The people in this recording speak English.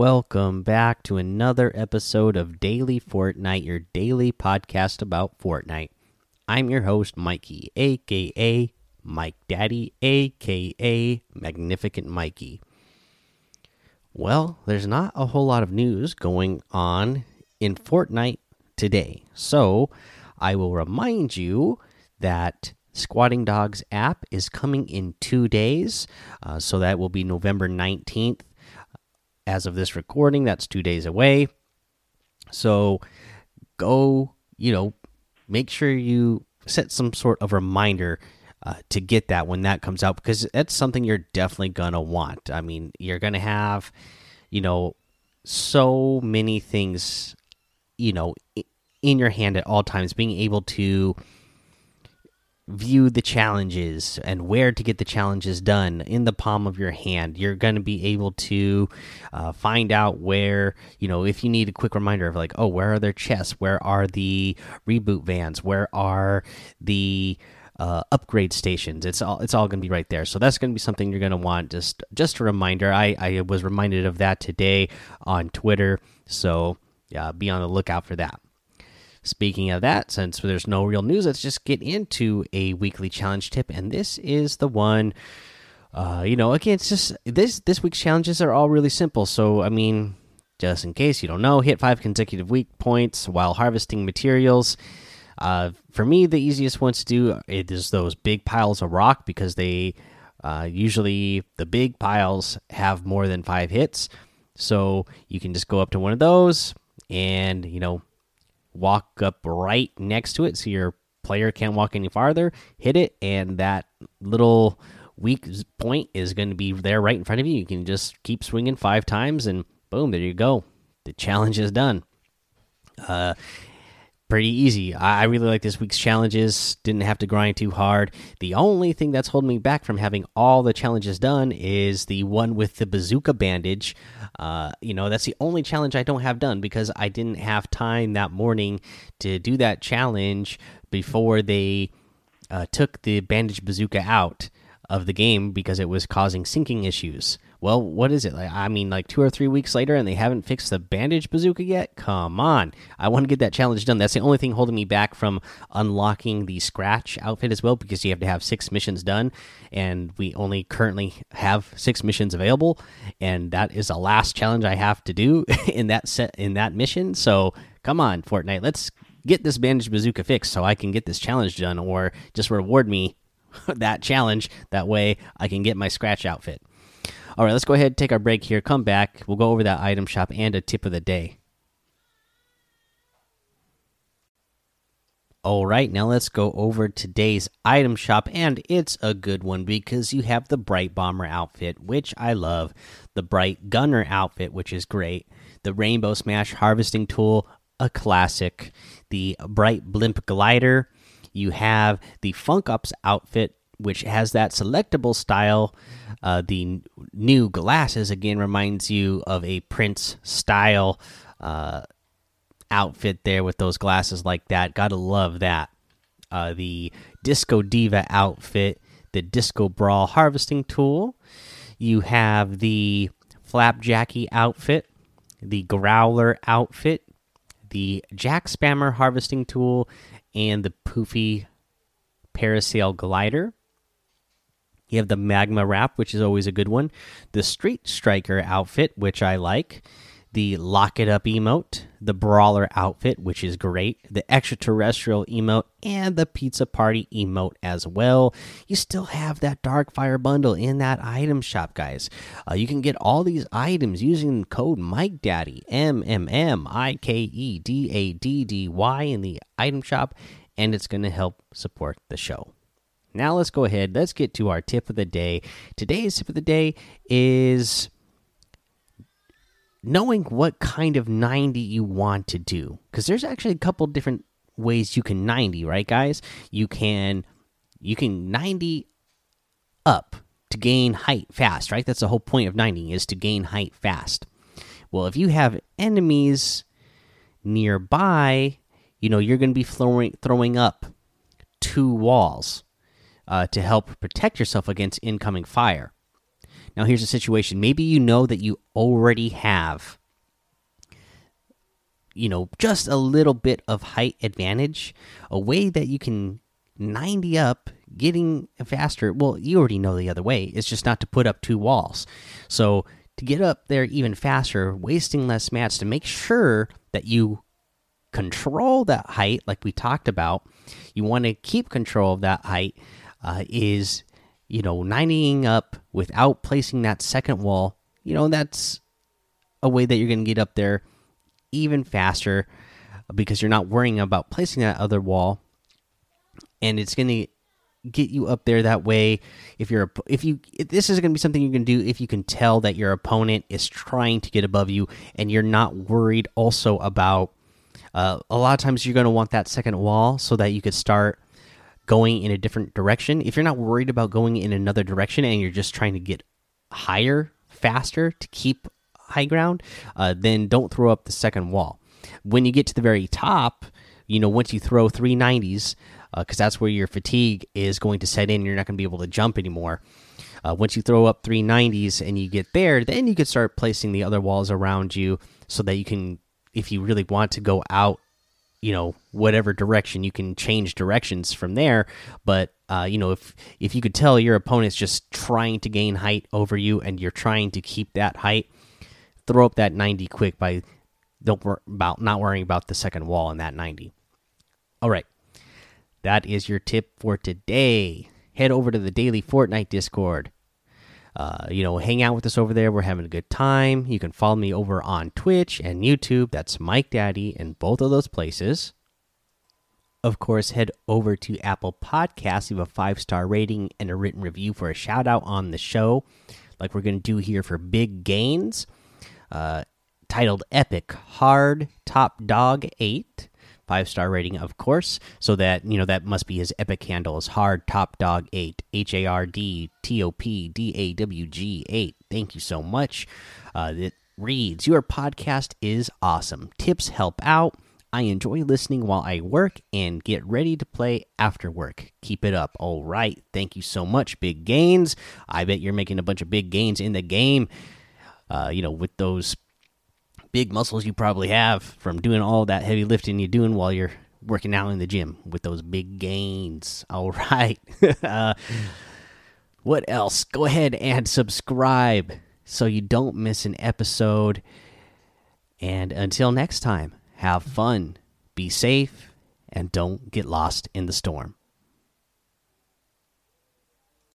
Welcome back to another episode of Daily Fortnite, your daily podcast about Fortnite. I'm your host, Mikey, aka Mike Daddy, aka Magnificent Mikey. Well, there's not a whole lot of news going on in Fortnite today, so I will remind you that Squatting Dogs app is coming in two days, uh, so that will be November 19th as of this recording. That's two days away. So go, you know, make sure you set some sort of reminder uh, to get that when that comes out because that's something you're definitely going to want. I mean, you're going to have, you know, so many things, you know, in your hand at all times, being able to view the challenges and where to get the challenges done in the palm of your hand. You're going to be able to uh, find out where, you know, if you need a quick reminder of like, oh, where are their chests? Where are the reboot vans? Where are the uh, upgrade stations? It's all it's all going to be right there. So that's going to be something you're going to want. Just just a reminder. I I was reminded of that today on Twitter. So yeah, be on the lookout for that. Speaking of that, since there's no real news, let's just get into a weekly challenge tip, and this is the one. Uh, you know, again, it's just this this weak's challenges are all really simple. So, I mean, just in case you don't know, hit five consecutive week points while harvesting materials. Uh, for me, the easiest ones to do is those big piles of rock because they uh, usually the big piles have more than five hits. So you can just go up to one of those and you know walk up right next to it so your player can't walk any farther, hit it, and that little weak point is going to be there right in front of you. You can just keep swinging five times, and boom, there you go. The challenge is done. Uh, pretty easy. I, really like this week's challenges. Didn't have to grind too hard. The only thing that's holding me back from having all the challenges done is the one with the bazooka bandage. Uh, you know, that's the only challenge I don't have done because I didn't have time that morning to do that challenge before they uh, took the bandage bazooka out of the game because it was causing syncing issues well, what is it? Like, I mean, like two or three weeks later, and they haven't fixed the bandage bazooka yet. Come on, I want to get that challenge done. That's the only thing holding me back from unlocking the scratch outfit as well, because you have to have six missions done, and we only currently have six missions available, and that is the last challenge I have to do in that set in that mission. So come on, Fortnite, let's get this bandage bazooka fixed so I can get this challenge done, or just reward me that challenge. That way, I can get my scratch outfit. All right, let's go ahead and take our break here. Come back. We'll go over that item shop and a tip of the day. All right, now let's go over today's item shop, and it's a good one because you have the Bright Bomber outfit, which I love, the Bright Gunner outfit, which is great, the Rainbow Smash Harvesting Tool, a classic, the Bright Blimp Glider, you have the Funk Ops outfit, which has that selectable style. Uh, the new glasses again reminds you of a Prince style uh, outfit there with those glasses like that. Gotta love that. Uh, the Disco Diva outfit, the Disco Brawl harvesting tool. You have the Flapjacky outfit, the Growler outfit, the Jack Spammer harvesting tool, and the Poofy Parasail glider. You have the Magma Wrap, which is always a good one. The Street Striker outfit, which I like. The Lock It Up emote. The Brawler outfit, which is great. The Extraterrestrial emote. And the Pizza Party emote as well. You still have that Dark Fire bundle in that item shop, guys. Uh, you can get all these items using code Mike Daddy M M M I K E D A D D Y in the item shop, and it's going to help support the show. Now let's go ahead. Let's get to our tip of the day. Today's tip of the day is knowing what kind of 90 you want to do because there's actually a couple different ways you can 90 right guys you can you can 90 up to gain height fast right that's the whole point of 90 is to gain height fast well if you have enemies nearby you know you're going to be throwing throwing up two walls uh, to help protect yourself against incoming fire. Now, here's a situation. Maybe you know that you already have, you know, just a little bit of height advantage, a way that you can 90 up, getting faster. Well, you already know the other way. It's just not to put up two walls. So, to get up there even faster, wasting less mats to make sure that you control that height, like we talked about, you want to keep control of that height, uh, is you know, 90ing up without placing that second wall, you know, that's a way that you're going to get up there even faster because you're not worrying about placing that other wall. And it's going to get you up there that way if you're if you if this is going to be something you can do if you can tell that your opponent is trying to get above you and you're not worried also about uh, a lot of times you're going to want that second wall so that you could start going in a different direction, if you're not worried about going in another direction and you're just trying to get higher faster to keep high ground, uh, then don't throw up the second wall. When you get to the very top, you know, once you throw 390s, because uh, that's where your fatigue is going to set in, you're not going to be able to jump anymore. Uh, once you throw up 390s and you get there, then you can start placing the other walls around you so that you can, if you really want to go out you know whatever direction you can change directions from there. But uh, you know if if you could tell your opponent's just trying to gain height over you and you're trying to keep that height throw up that 90 quick by don't worry about not worrying about the second wall in that 90 all right. That is your tip for today. Head over to the daily fortnite discord uh, you know, hang out with us over there. We're having a good time. You can follow me over on Twitch and YouTube. That's Mike Daddy in both of those places. Of course, head over to Apple Podcasts, leave a five star rating and a written review for a shout out on the show, like we're going to do here for Big Gains, uh, titled Epic Hard Top Dog 8 five star rating, of course. So that you know that must be his epic handle is hard top dog eight H A R D T O P D A W G eight. Thank you so much. Uh, it reads Your podcast is awesome. Tips help out. I enjoy listening while I work and get ready to play after work. Keep it up. All right. Thank you so much, Big Gains. I bet you're making a bunch of big gains in the game. Uh, you know, with those big muscles you probably have from doing all that heavy lifting you're doing while you're working out in the gym with those big gains. All right. uh, what else? Go ahead and subscribe so you don't miss an episode. And until next time, have fun, be safe, and don't get lost in the storm.